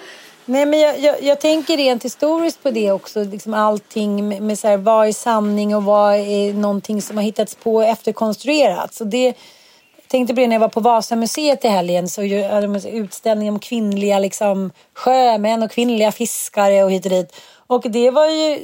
Nej, men jag, jag, jag tänker rent historiskt på det också. Liksom allting med, med så här, vad är sanning och vad är någonting som har hittats på och efterkonstruerats. Och det, jag tänkte på det när jag var på Vasamuseet i helgen. Så hade de en utställning om kvinnliga liksom, sjömän och kvinnliga fiskare och hit och dit. Och det var ju,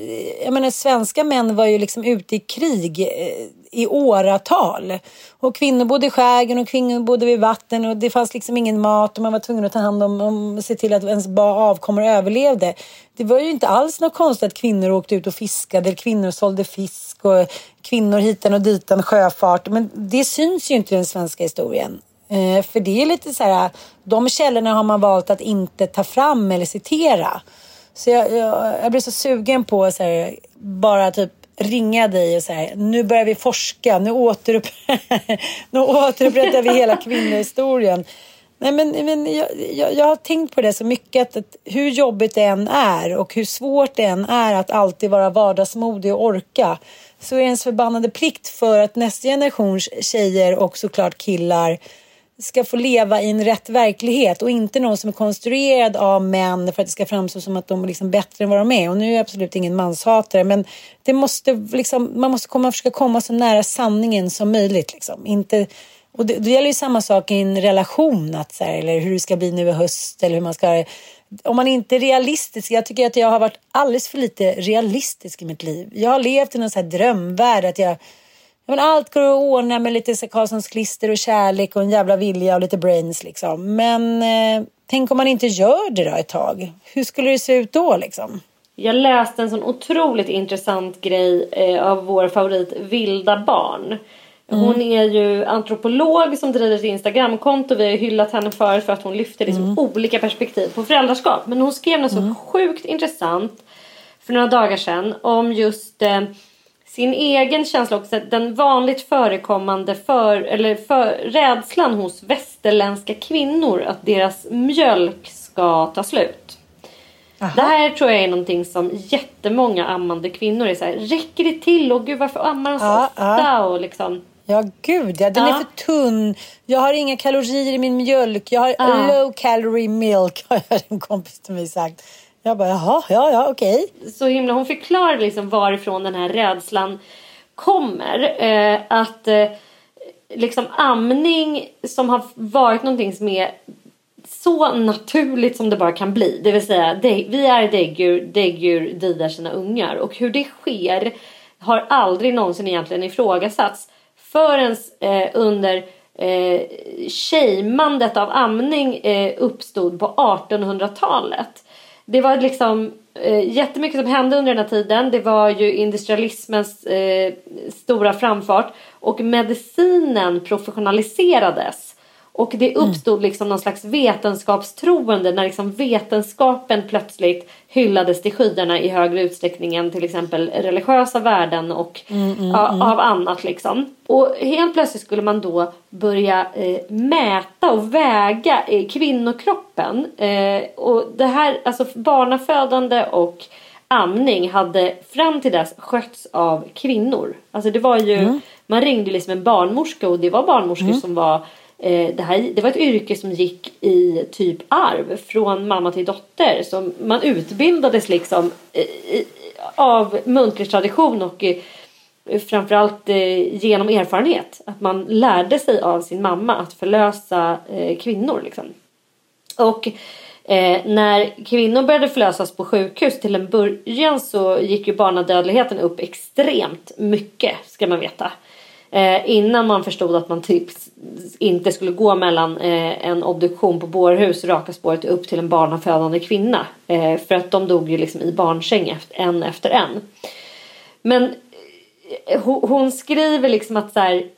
jag menar svenska män var ju liksom ute i krig eh, i åratal. Och kvinnor bodde i skärgården och kvinnor bodde vid vatten och det fanns liksom ingen mat och man var tvungen att ta hand om, och se till att ens avkommor överlevde. Det var ju inte alls något konstigt att kvinnor åkte ut och fiskade, eller kvinnor sålde fisk och kvinnor hitan och ditan sjöfart. Men det syns ju inte i den svenska historien. Eh, för det är lite så här, de källorna har man valt att inte ta fram eller citera. Så jag, jag, jag blir så sugen på så här, bara typ ringa dig och säga nu börjar vi forska, nu, återupp nu återupprättar vi hela kvinnohistorien. Nej, men, men jag, jag, jag har tänkt på det så mycket att, att hur jobbigt det än är och hur svårt det än är att alltid vara vardagsmodig och orka så är det ens förbannade plikt för att nästa generations tjejer och såklart killar ska få leva i en rätt verklighet och inte någon som är konstruerad av män för att det ska framstå som att de är liksom bättre än vad de är. Och nu är jag absolut ingen manshatare men det måste liksom, man måste komma, försöka komma så nära sanningen som möjligt. Liksom. Inte, och det, det gäller ju samma sak i en relation, att, så här, eller hur det ska bli nu i höst eller hur man ska om man inte är realistisk, jag tycker att jag har varit alldeles för lite realistisk i mitt liv. Jag har levt i någon så här drömvärld att jag men allt går att ordna med lite så Karlssons klister och kärlek och en jävla vilja och lite brains liksom. Men eh, tänk om man inte gör det då ett tag. Hur skulle det se ut då liksom? Jag läste en sån otroligt intressant grej eh, av vår favorit Vilda Barn. Hon är ju antropolog som driver ett Instagramkonto. Vi har hyllat henne förut för att hon lyfter liksom olika perspektiv på föräldraskap. Men hon skrev något så sjukt intressant för några dagar sedan om just eh, sin egen känsla också. Den vanligt förekommande för, eller för, rädslan hos västerländska kvinnor att deras mjölk ska ta slut. Det här tror jag är någonting som jättemånga ammande kvinnor är så här, räcker det till? Och gud varför ammar de så Ja, ofta? ja. Och liksom, Ja, gud ja. Den är Ja. för tunn. Jag har inga kalorier i min mjölk. Jag har Ja. low calorie milk, har en kompis till mig sagt. Jag bara, jaha, ja, ja, okej. så himla, hon förklarar liksom varifrån den här rädslan kommer. Eh, att eh, liksom amning som har varit någonting som är så naturligt som det bara kan bli. Det vill säga vi är däggdjur, däggdjur diar sina ungar. Och hur det sker har aldrig någonsin egentligen ifrågasatts. Förrän eh, under eh, shamandet av amning eh, uppstod på 1800-talet. Det var liksom eh, jättemycket som hände under den här tiden. Det var ju industrialismens eh, stora framfart och medicinen professionaliserades. Och det uppstod liksom någon slags vetenskapstroende när liksom vetenskapen plötsligt hyllades till skyarna i högre utsträckning än till exempel religiösa värden och ja, av annat liksom. Och helt plötsligt skulle man då börja eh, mäta och väga eh, kvinnokroppen. Eh, och det här, alltså barnafödande och amning hade fram till dess skötts av kvinnor. Alltså det var ju, man ringde liksom en barnmorska och det var barnmorskor som var Eh, det, här, det var ett yrke som gick i typ arv från mamma till dotter. Så man utbildades liksom eh, av muntlig tradition och eh, framförallt eh, genom erfarenhet. Att man lärde sig av sin mamma att förlösa eh, kvinnor. Liksom. Och eh, när kvinnor började förlösas på sjukhus till en början så gick ju barnadödligheten upp extremt mycket ska man veta. Eh, innan man förstod att man typ inte skulle gå mellan eh, en obduktion på bårhus raka spåret upp till en barnafödande kvinna. Eh, för att de dog ju liksom i barnsäng efter, en efter en. Men eh, hon, hon skriver liksom att så här,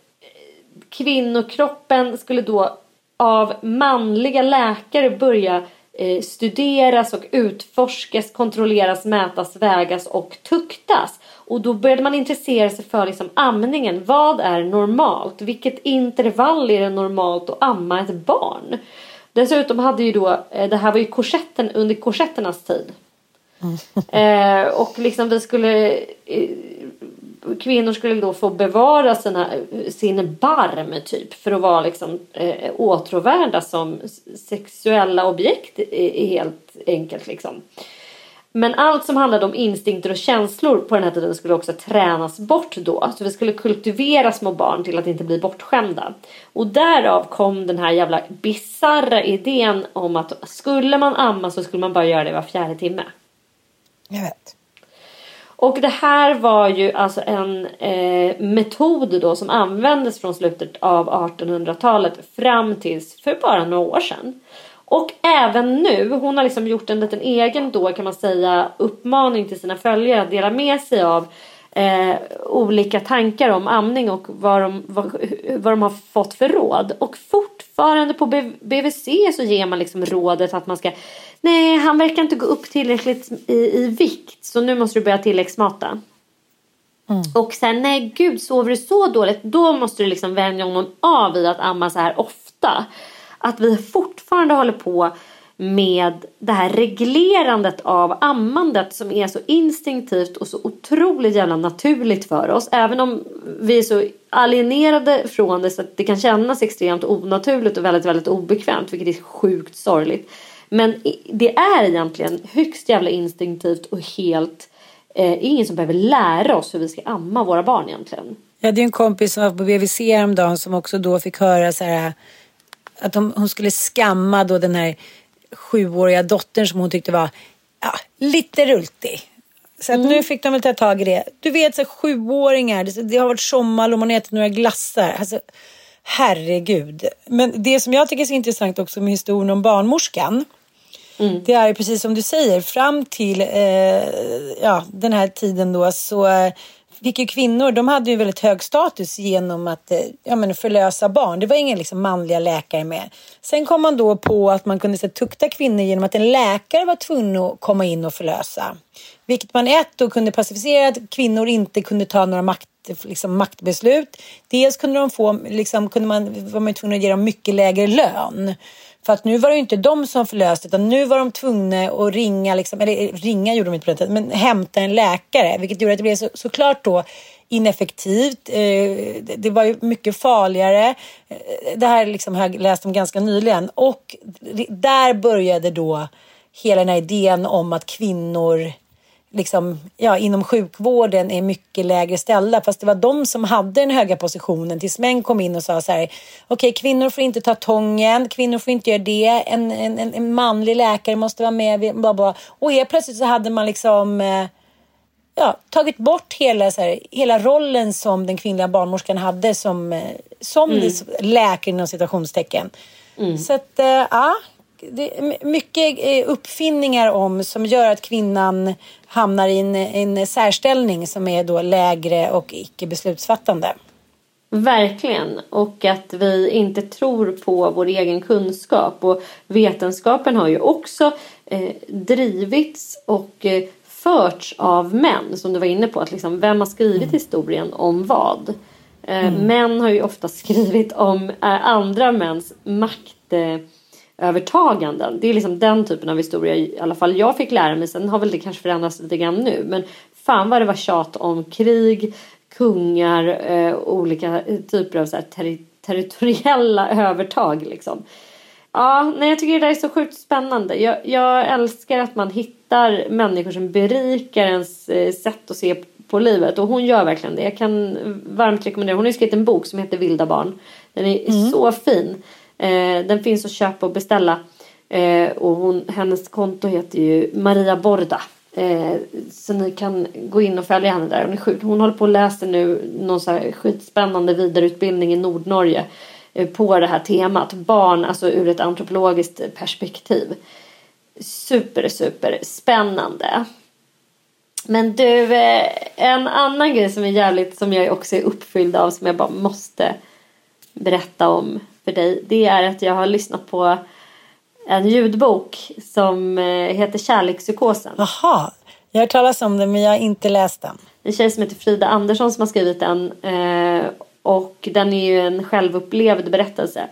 kvinnokroppen skulle då av manliga läkare börja eh, studeras och utforskas, kontrolleras, mätas, vägas och tuktas. Och då började man intressera sig för liksom amningen. Vad är normalt? Vilket intervall är det normalt att amma ett barn? Dessutom hade ju då, eh, det här var ju korsetten under korsetternas tid. Eh, och liksom vi skulle eh, kvinnor skulle då få bevara sina, sin barm typ för att vara liksom eh, åtråvärda som sexuella objekt helt enkelt liksom. Men allt som handlade om instinkter och känslor på den här tiden skulle också tränas bort då. Så vi skulle kultivera små barn till att inte bli bortskämda. Och därav kom den här jävla bizarra idén om att skulle man amma så skulle man bara göra det var fjärde timme. Jag vet. Och det här var ju alltså en eh, metod då som användes från slutet av 1800-talet fram tills för bara några år sedan. Och även nu, hon har liksom gjort en liten egen då kan man säga uppmaning till sina följare att dela med sig av eh, olika tankar om amning och vad de, vad, vad de har fått för råd. Och fortfarande på BVC så ger man liksom rådet att man ska Nej, han verkar inte gå upp tillräckligt i, i vikt så nu måste du börja tilläggsmata. Mm. Och sen nej gud sover du så dåligt då måste du liksom vänja honom av i att amma så här ofta. Att vi fortfarande håller på med det här reglerandet av ammandet som är så instinktivt och så otroligt jävla naturligt för oss. Även om vi är så alienerade från det så att det kan kännas extremt onaturligt och väldigt, väldigt obekvämt vilket är sjukt sorgligt. Men det är egentligen högst jävla instinktivt och helt eh, ingen som behöver lära oss hur vi ska amma våra barn egentligen. Jag hade ju en kompis som var på BVC häromdagen som också då fick höra så här att hon, hon skulle skamma då den här sjuåriga dottern som hon tyckte var ja, lite rultig. Så att mm. nu fick de väl ta tag i det. Du vet så sjuåringar, det, det har varit sommar och man har ätit några glassar. Alltså, herregud. Men det som jag tycker är så intressant också med historien om barnmorskan. Mm. Det är precis som du säger, fram till eh, ja, den här tiden då så eh, fick ju kvinnor, de hade ju väldigt hög status genom att eh, ja, men förlösa barn. Det var inga liksom, manliga läkare med. Sen kom man då på att man kunde så, tukta kvinnor genom att en läkare var tvungen att komma in och förlösa. Vilket man ett då kunde pacificera att kvinnor inte kunde ta några makt, liksom, maktbeslut. Dels kunde de få, liksom, kunde man, var man tvungen att ge dem mycket lägre lön. För att nu var det inte de som förlöste utan nu var de tvungna att ringa, liksom, eller eh, ringa gjorde de inte på den tiden, men hämta en läkare. Vilket gjorde att det blev så, såklart då ineffektivt. Eh, det var ju mycket farligare. Eh, det här liksom har jag läst om ganska nyligen. Och där började då hela den här idén om att kvinnor liksom, ja, inom sjukvården är mycket lägre ställda. Fast det var de som hade den höga positionen tills män kom in och sa så här. Okej, okay, kvinnor får inte ta tången, kvinnor får inte göra det. En, en, en manlig läkare måste vara med. Bla bla. Och helt plötsligt så hade man liksom eh, ja, tagit bort hela, så här, hela rollen som den kvinnliga barnmorskan hade som, eh, som mm. läkare inom citationstecken. Mm. Så att, eh, ja, det är mycket eh, uppfinningar om som gör att kvinnan hamnar i en, en särställning som är då lägre och icke beslutsfattande. Verkligen. Och att vi inte tror på vår egen kunskap. Och vetenskapen har ju också eh, drivits och eh, förts av män. Som du var inne på. Att liksom, vem har skrivit mm. historien om vad? Eh, mm. Män har ju ofta skrivit om eh, andra mäns makt eh, övertaganden. Det är liksom den typen av historia i alla fall jag fick lära mig. Sen har väl det kanske förändrats lite grann nu. Men fan vad det var tjat om krig, kungar, eh, olika typer av så ter territoriella övertag liksom. Ja, nej, jag tycker det där är så sjukt spännande. Jag, jag älskar att man hittar människor som berikar ens eh, sätt att se på livet. Och hon gör verkligen det. Jag kan varmt rekommendera. Hon har skrivit en bok som heter Vilda barn. Den är mm. så fin. Eh, den finns att köpa och beställa. Eh, och hon, hennes konto heter ju Maria Borda. Eh, så ni kan gå in och följa henne där. Hon är sjuk. Hon håller på och läser nu någon så här skitspännande vidareutbildning i Nordnorge eh, på det här temat. Barn, alltså ur ett antropologiskt perspektiv. Super, super spännande. Men du, eh, en annan grej som är jävligt, som jag också är uppfylld av, som jag bara måste berätta om för dig det är att jag har lyssnat på en ljudbok som eh, heter Kärlekspsykosen. Jaha, Jag har hört talas om den men jag har inte läst den. En tjej som heter Frida Andersson som har skrivit den. Eh, och den är ju en självupplevd berättelse.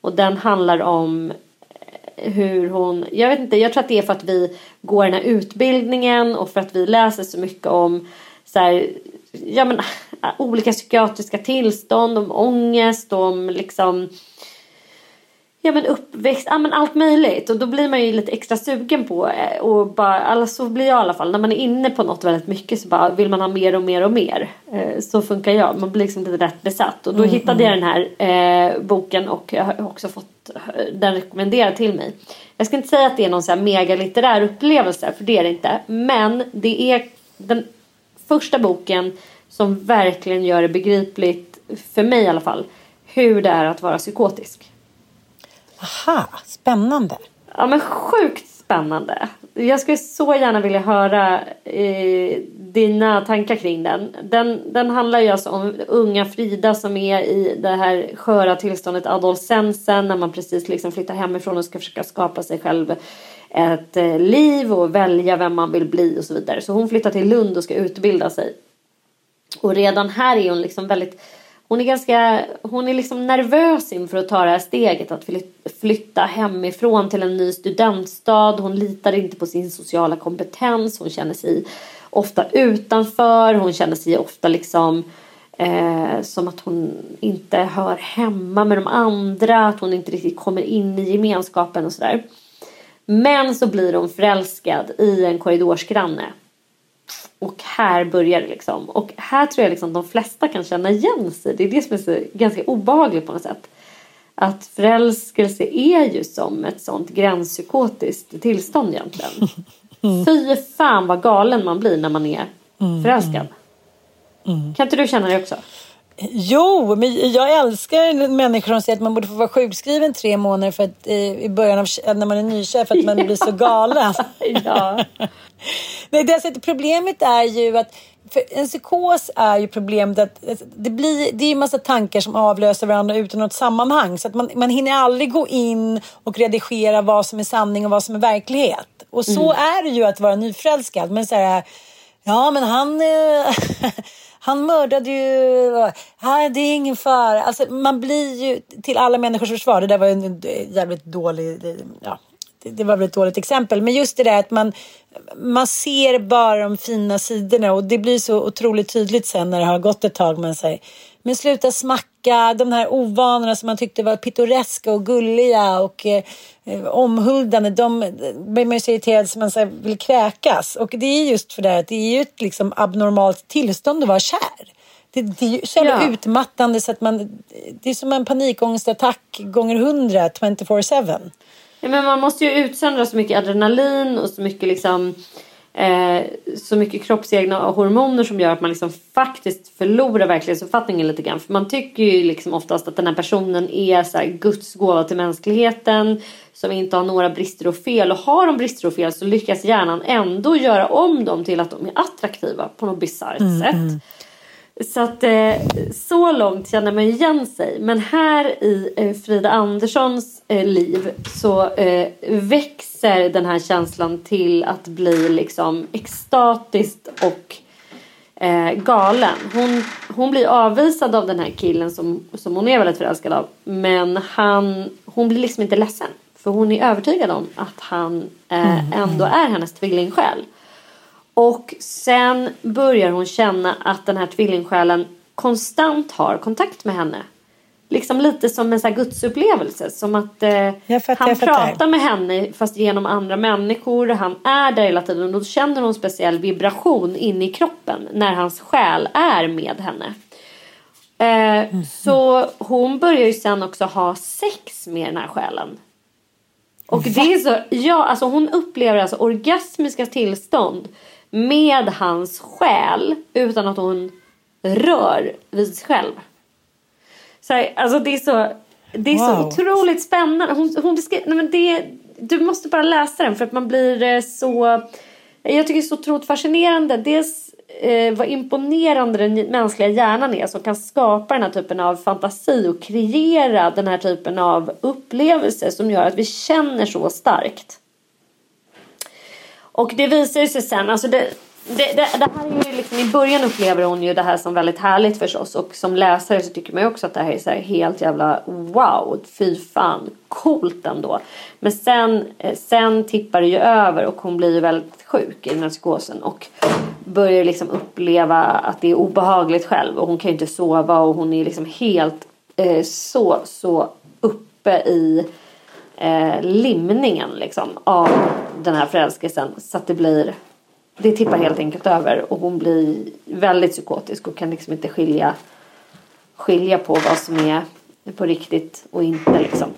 Och den handlar om eh, hur hon, jag vet inte, jag tror att det är för att vi går den här utbildningen och för att vi läser så mycket om så här, ja men olika psykiatriska tillstånd, om ångest, om liksom Ja men uppväxt, ja men allt möjligt och då blir man ju lite extra sugen på eh, och bara, alltså så blir jag i alla fall när man är inne på något väldigt mycket så bara vill man ha mer och mer och mer. Eh, så funkar jag, man blir liksom lite rätt besatt och då mm, hittade jag mm. den här eh, boken och jag har också fått eh, den rekommenderad till mig. Jag ska inte säga att det är någon så här megalitterär upplevelse för det är det inte men det är den första boken som verkligen gör det begripligt, för mig i alla fall, hur det är att vara psykotisk. Aha, spännande. Ja men sjukt spännande. Jag skulle så gärna vilja höra eh, dina tankar kring den. den. Den handlar ju alltså om unga Frida som är i det här sköra tillståndet adolescensen när man precis liksom flyttar hemifrån och ska försöka skapa sig själv ett eh, liv och välja vem man vill bli och så vidare. Så hon flyttar till Lund och ska utbilda sig. Och redan här är hon liksom väldigt hon är ganska, hon är liksom nervös inför att ta det här steget att flytta hemifrån till en ny studentstad. Hon litar inte på sin sociala kompetens. Hon känner sig ofta utanför. Hon känner sig ofta liksom eh, som att hon inte hör hemma med de andra. Att hon inte riktigt kommer in i gemenskapen och sådär. Men så blir hon förälskad i en korridorsgranne och här börjar det liksom. Och här tror jag liksom de flesta kan känna igen sig. Det är det som är så ganska obehagligt på något sätt. Att förälskelse är ju som ett sånt gränspsykotiskt tillstånd egentligen. Mm. Fy fan vad galen man blir när man är mm. förälskad. Mm. Kan inte du känna det också? Jo, men jag älskar människor som säger att man borde få vara sjukskriven tre månader för att, eh, i början av när man är nykär för att man blir så galen. ja. Nej, det, alltså, problemet är ju att en psykos är ju problemet att det, blir, det är en massa tankar som avlöser varandra utan något sammanhang. Så att man, man hinner aldrig gå in och redigera vad som är sanning och vad som är verklighet. Och så mm. är det ju att vara nyförälskad. Men så här, ja men han... Han mördade ju, nej det är ingen fara. Alltså man blir ju till alla människors försvar. Det där var ju en jävligt dålig, ja, det var väl ett dåligt exempel. Men just det där att man, man ser bara de fina sidorna och det blir så otroligt tydligt sen när det har gått ett tag. Man säger, men sluta smacka, de här ovanorna som man tyckte var pittoreska och gulliga och eh, omhuldande, de blir man ju så irriterad som man så vill kräkas. Och det är just för det här att det är ju ett liksom abnormalt tillstånd att vara kär. Det, det är ju så ja. utmattande så att man, det är som en panikångestattack gånger hundra 24-7. Ja, men man måste ju utsöndra så mycket adrenalin och så mycket liksom eh, så mycket kroppsegna hormoner som gör att man liksom faktiskt förlorar verklighetsuppfattningen lite grann. För man tycker ju liksom oftast att den här personen är så här Guds gåva till mänskligheten som inte har några brister och fel. Och har de brister och fel så lyckas hjärnan ändå göra om dem till att de är attraktiva på något bisarrt mm, sätt. Mm. Så att eh, så långt känner man igen sig. Men här i eh, Frida Anderssons eh, liv så eh, växer den här känslan till att bli liksom extatiskt och eh, galen. Hon, hon blir avvisad av den här killen som, som hon är väldigt förälskad av. Men han, hon blir liksom inte ledsen. För hon är övertygad om att han eh, mm, ändå är hennes tvillingsjäl. Och sen börjar hon känna att den här tvillingsjälen konstant har kontakt med henne. Liksom lite som en så här gudsupplevelse. Som att eh, fattar, han pratar med henne fast genom andra människor. Han är där hela tiden. Och då känner hon speciell vibration inne i kroppen när hans själ är med henne. Eh, mm. Så hon börjar ju sen också ha sex med den här själen. Och Va? det är så, ja alltså hon upplever alltså orgasmiska tillstånd med hans själ utan att hon rör vid sig själv. Så här, alltså det är så, det är wow. så otroligt spännande. Hon, hon beskriver, nej men det, du måste bara läsa den för att man blir eh, så... Jag tycker det är så otroligt fascinerande. Dels eh, vad imponerande den mänskliga hjärnan är som kan skapa den här typen av fantasi och kreera den här typen av upplevelser som gör att vi känner så starkt. Och det visar ju sig sen, alltså det, det, det, det här är ju liksom, i början upplever hon ju det här som väldigt härligt förstås. Och som läsare så tycker man ju också att det här är så här helt jävla wow, fy fan, coolt ändå. Men sen, eh, sen tippar det ju över och hon blir ju väldigt sjuk i den här psykosen och börjar liksom uppleva att det är obehagligt själv. Och hon kan ju inte sova och hon är liksom helt eh, så, så uppe i eh, limningen liksom av den här förälskelsen så att det blir det tippar helt enkelt över och hon blir väldigt psykotisk och kan liksom inte skilja skilja på vad som är på riktigt och inte liksom.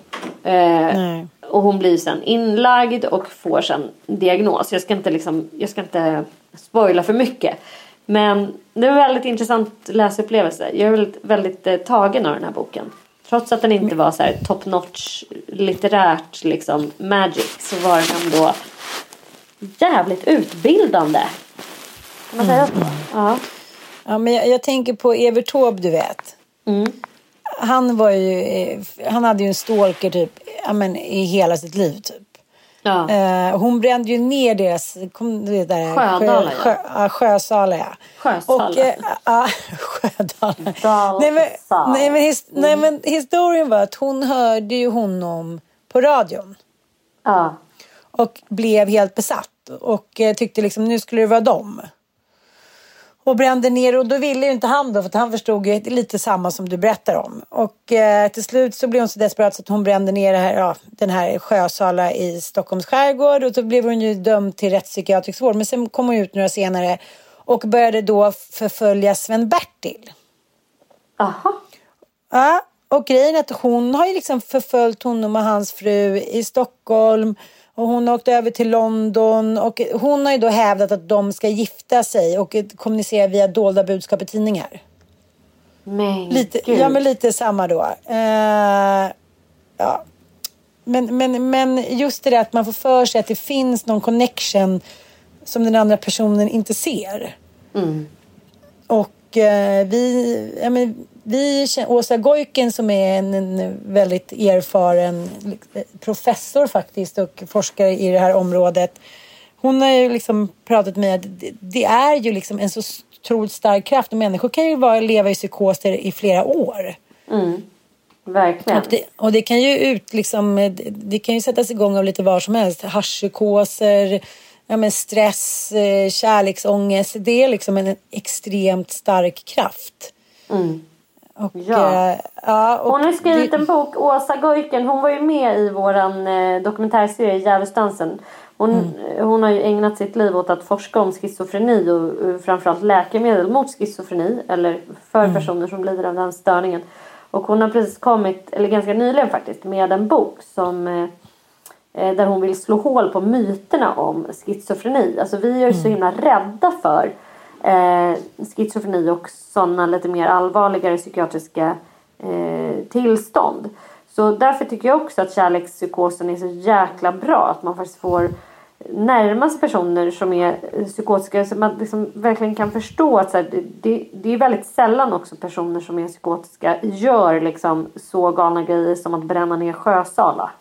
Eh, och hon blir sen inlagd och får sen diagnos. Jag ska inte liksom, jag ska inte spoila för mycket. Men det är en väldigt intressant läsupplevelse. Jag är väldigt, väldigt eh, tagen av den här boken. Trots att den inte var så här top notch litterärt liksom magic så var den ändå jävligt utbildande. Kan man säga så? Ja. Ja, men jag, jag tänker på Evert Taube, du vet. Mm. Han var ju, eh, han hade ju en stalker typ, ja, men, i hela sitt liv typ. Ja. Eh, hon brände ju ner deras... Kom, du vet, där, Sjödala, sjö, ja. Sjösala, ja. Sjösala. Och, eh, Sjödala. Nej men, sal. nej, men his, nej, men historien var att hon hörde ju honom på radion. Ja. Och blev helt besatt. Och eh, tyckte liksom nu skulle det vara dem. Och brände ner och då ville ju inte han då för att han förstod ju lite samma som du berättar om. Och eh, till slut så blev hon så desperat så att hon brände ner här, ja, den här Sjösala i Stockholms skärgård och så blev hon ju dömd till rättspsykiatrisk vård. Men sen kom hon ut några senare och började då förfölja Sven-Bertil. Aha. Ja, och grejen är att hon har ju liksom förföljt honom och hans fru i Stockholm. Och hon har åkt över till London och hon har ju då hävdat att de ska gifta sig och kommunicera via dolda budskap i tidningar. Men Lite, gud. ja, men lite samma då. Eh, ja. men, men, men just det där att man får för sig att det finns någon connection som den andra personen inte ser. Mm. Och eh, vi, ja, men, vi Åsa Goiken som är en, en väldigt erfaren professor faktiskt och forskare i det här området. Hon har ju liksom pratat med att det, är ju liksom en så otroligt stark kraft och människor kan ju bara leva i psykoser i flera år. Verkligen. Och det, och det kan ju ut liksom, det, kan ju sättas igång av lite var som helst. Haschpsykoser, ja, men stress, eh, kärleksångest. Det är liksom en extremt stark kraft. Och, Ja. eh, ja, och Hon har skrivit det- en bok, Åsa Goiken. Hon var ju med i våran eh, dokumentärserie Djävulsdansen. Hon, Mm. hon har ju ägnat sitt liv åt att forska om schizofreni och eh, framförallt läkemedel mot schizofreni eller för Mm. personer som lider av den störningen. Och hon har precis kommit, eller ganska nyligen faktiskt, med en bok som eh, eh, där hon vill slå hål på myterna om schizofreni. Alltså vi är ju så himla rädda för eh, schizofreni och sådana lite mer allvarligare psykiatriska eh, tillstånd. Så därför tycker jag också att kärlekspsykosen är så jäkla bra. Att man faktiskt får närma sig personer som är eh, psykotiska så man liksom verkligen kan förstå att så här, det, det, det är väldigt sällan också personer som är psykotiska gör liksom så galna grejer som att bränna ner Sjösala.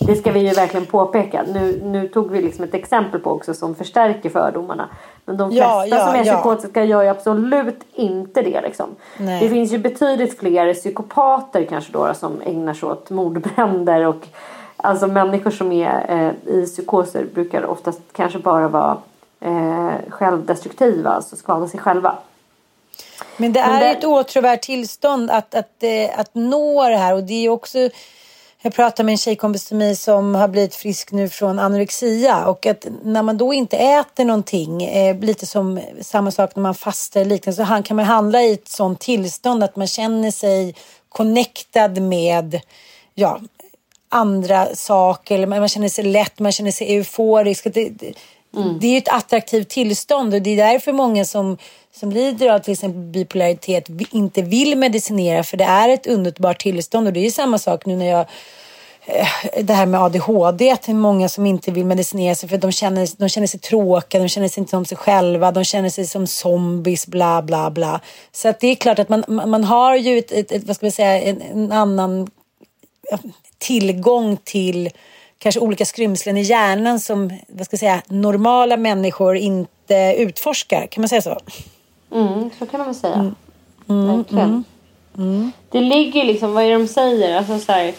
Det ska vi ju verkligen påpeka. Nu, nu tog vi liksom ett exempel på också som förstärker fördomarna. Men de flesta Ja, ja, som är ja. psykotiska gör ju absolut inte det. Liksom. Det finns ju betydligt fler psykopater kanske då som ägnar sig åt mordbränder och alltså människor som är eh, i psykoser brukar oftast kanske bara vara eh, självdestruktiva, alltså skada sig själva. Men det Men är det- ett åtråvärt tillstånd att, att, eh, att nå det här. Och det är också... Jag pratade med en tjejkompis till mig som har blivit frisk nu från anorexia. Och att när man då inte äter någonting, eh, lite som samma sak när man fastar eller liknande, så han, kan man handla i ett sånt tillstånd att man känner sig connectad med ja, andra saker. Eller man känner sig lätt, man känner sig euforisk. Det, det, det är ju ett attraktivt tillstånd och det är därför många som, som lider av till exempel bipolaritet inte vill medicinera för det är ett underbart tillstånd och det är ju samma sak nu när jag eh, det här med ADHD, att det är många som inte vill medicinera sig för de känner, de känner sig tråkiga, de känner sig inte som sig själva, de känner sig som zombies, bla bla bla. Så att det är klart att man, man har ju ett, ett, ett vad ska man säga, en, en annan tillgång till kanske olika skrymslen i hjärnan som vad ska jag säga, normala människor inte utforskar. Kan man säga så? Mm, så kan man väl säga. Mm. Verkligen. Det ligger liksom, vad är det de säger? Alltså så här,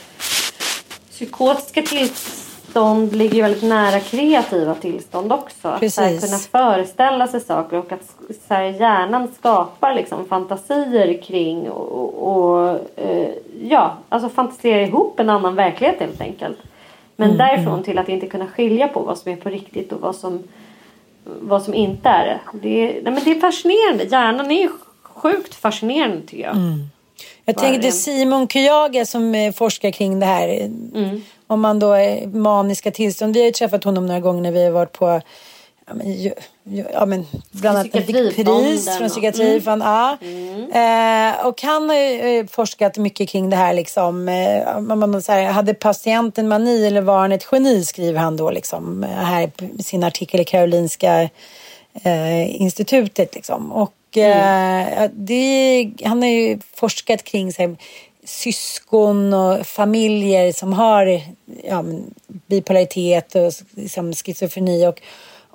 psykotiska tillstånd ligger ju väldigt nära kreativa tillstånd också. Att så här, Precis. kunna föreställa sig saker och att så här, hjärnan skapar liksom fantasier kring och, och eh, ja, alltså fantisera ihop en annan verklighet helt enkelt. Men därifrån till att inte kunna skilja på vad som är på riktigt och vad som, vad som inte är det. Det nej men det är fascinerande. Hjärnan är ju sjukt fascinerande tycker jag. Jag tänker det är Simon Kyaga som eh, forskar kring det här. Om man då är maniska tillstånd. Vi har ju träffat honom några gånger när vi har varit på ja, men, ju, ju, ja, men, bland annat Psykiatrifonden pris från och- Mm. psykiatrifonden. Ja. Eh, och han har ju forskat mycket kring det här. Liksom, eh, man så här, hade patienten mani eller var han ett geni skriver han då liksom, eh, här i sin artikel i Karolinska eh, institutet. Liksom. Och, eh, det, han har ju forskat kring så här, syskon och familjer som har ja, bipolaritet och liksom, schizofreni. Och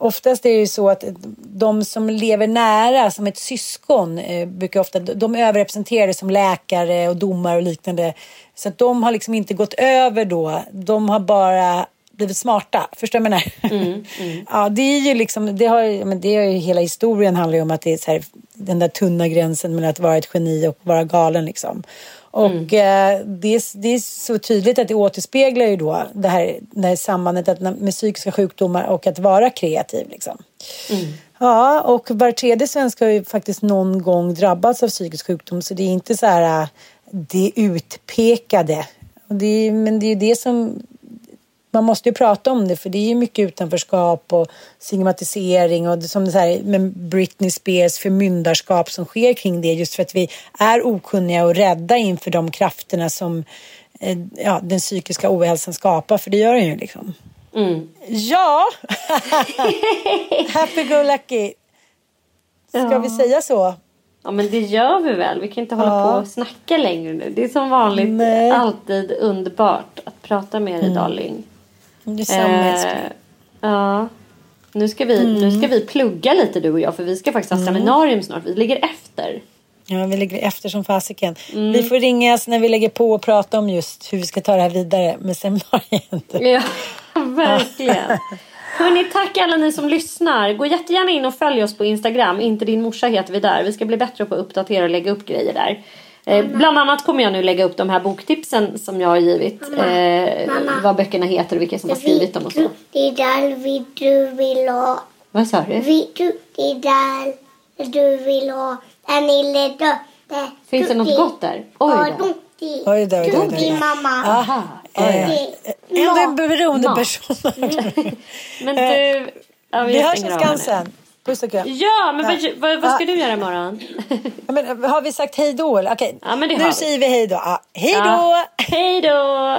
oftast är det ju så att de som lever nära som ett syskon eh, brukar ofta, de överrepresenterade som läkare och domare och liknande. Så att de har liksom inte gått över då. De har bara blivit smarta. Förstår du vad jag menar? Ja, det är ju liksom, det har, men det är ju hela historien handlar ju om att det är här, den där tunna gränsen mellan att vara ett geni och vara galen liksom. Och eh, det, är, det är så tydligt att det återspeglar ju då det här, det här sambandet att, med psykiska sjukdomar och att vara kreativ. Liksom. Ja, och var tredje svensk har ju faktiskt någon gång drabbats av psykisk sjukdom så det är inte så här äh, det utpekade. Det är, men det är ju det som man måste ju prata om det för det är ju mycket utanförskap och stigmatisering och det, som det så här, med Britney Spears förmyndarskap som sker kring det just för att vi är okunniga och rädda inför de krafterna som eh, ja, den psykiska ohälsan skapar för det gör den ju liksom. Ja! Happy go lucky! Ska vi säga så? Ja men det gör vi väl. Vi kan inte hålla Ja. på och snacka längre nu. Det är som vanligt Nej. alltid underbart att prata med dig darling. Detsamma älskling. Eh, ja. Nu ska, vi, nu Mm. ska vi plugga lite du och jag för vi ska faktiskt ha seminarium snart. Vi ligger efter. Ja, vi ligger efter som fasiken. Vi får ringas när vi lägger på och prata om just hur vi ska ta det här vidare med seminariet. Ja, verkligen. Hörrni, tack alla ni som lyssnar. Gå jättegärna in och följ oss på Instagram. Inte din morsa heter vi där. Vi ska bli bättre på att uppdatera och lägga upp grejer där. Eh, bland annat kommer jag nu lägga upp de här boktipsen som jag har givit. Eh, vad böckerna heter och vilka som har skrivit dem och så. Det är där vi du vill ha. Vad sa du? Vi, du, det är där du vill ha. Den lille dotter. Finns det något gott där? Oj Ja, då. Oj då, oj då, oj mamma. Aha. Eh, Det- Ändå en beroende person. Men du... Ja, Vi hörs i. Skansen. Puss och kram. Ja, men vad, vad, vad ska Ja. du göra imorgon? Ja, men, har vi sagt hej då? Okej, Ja, det har nu vi. säger vi hej då. Ja, hej då! Ja. Hej då!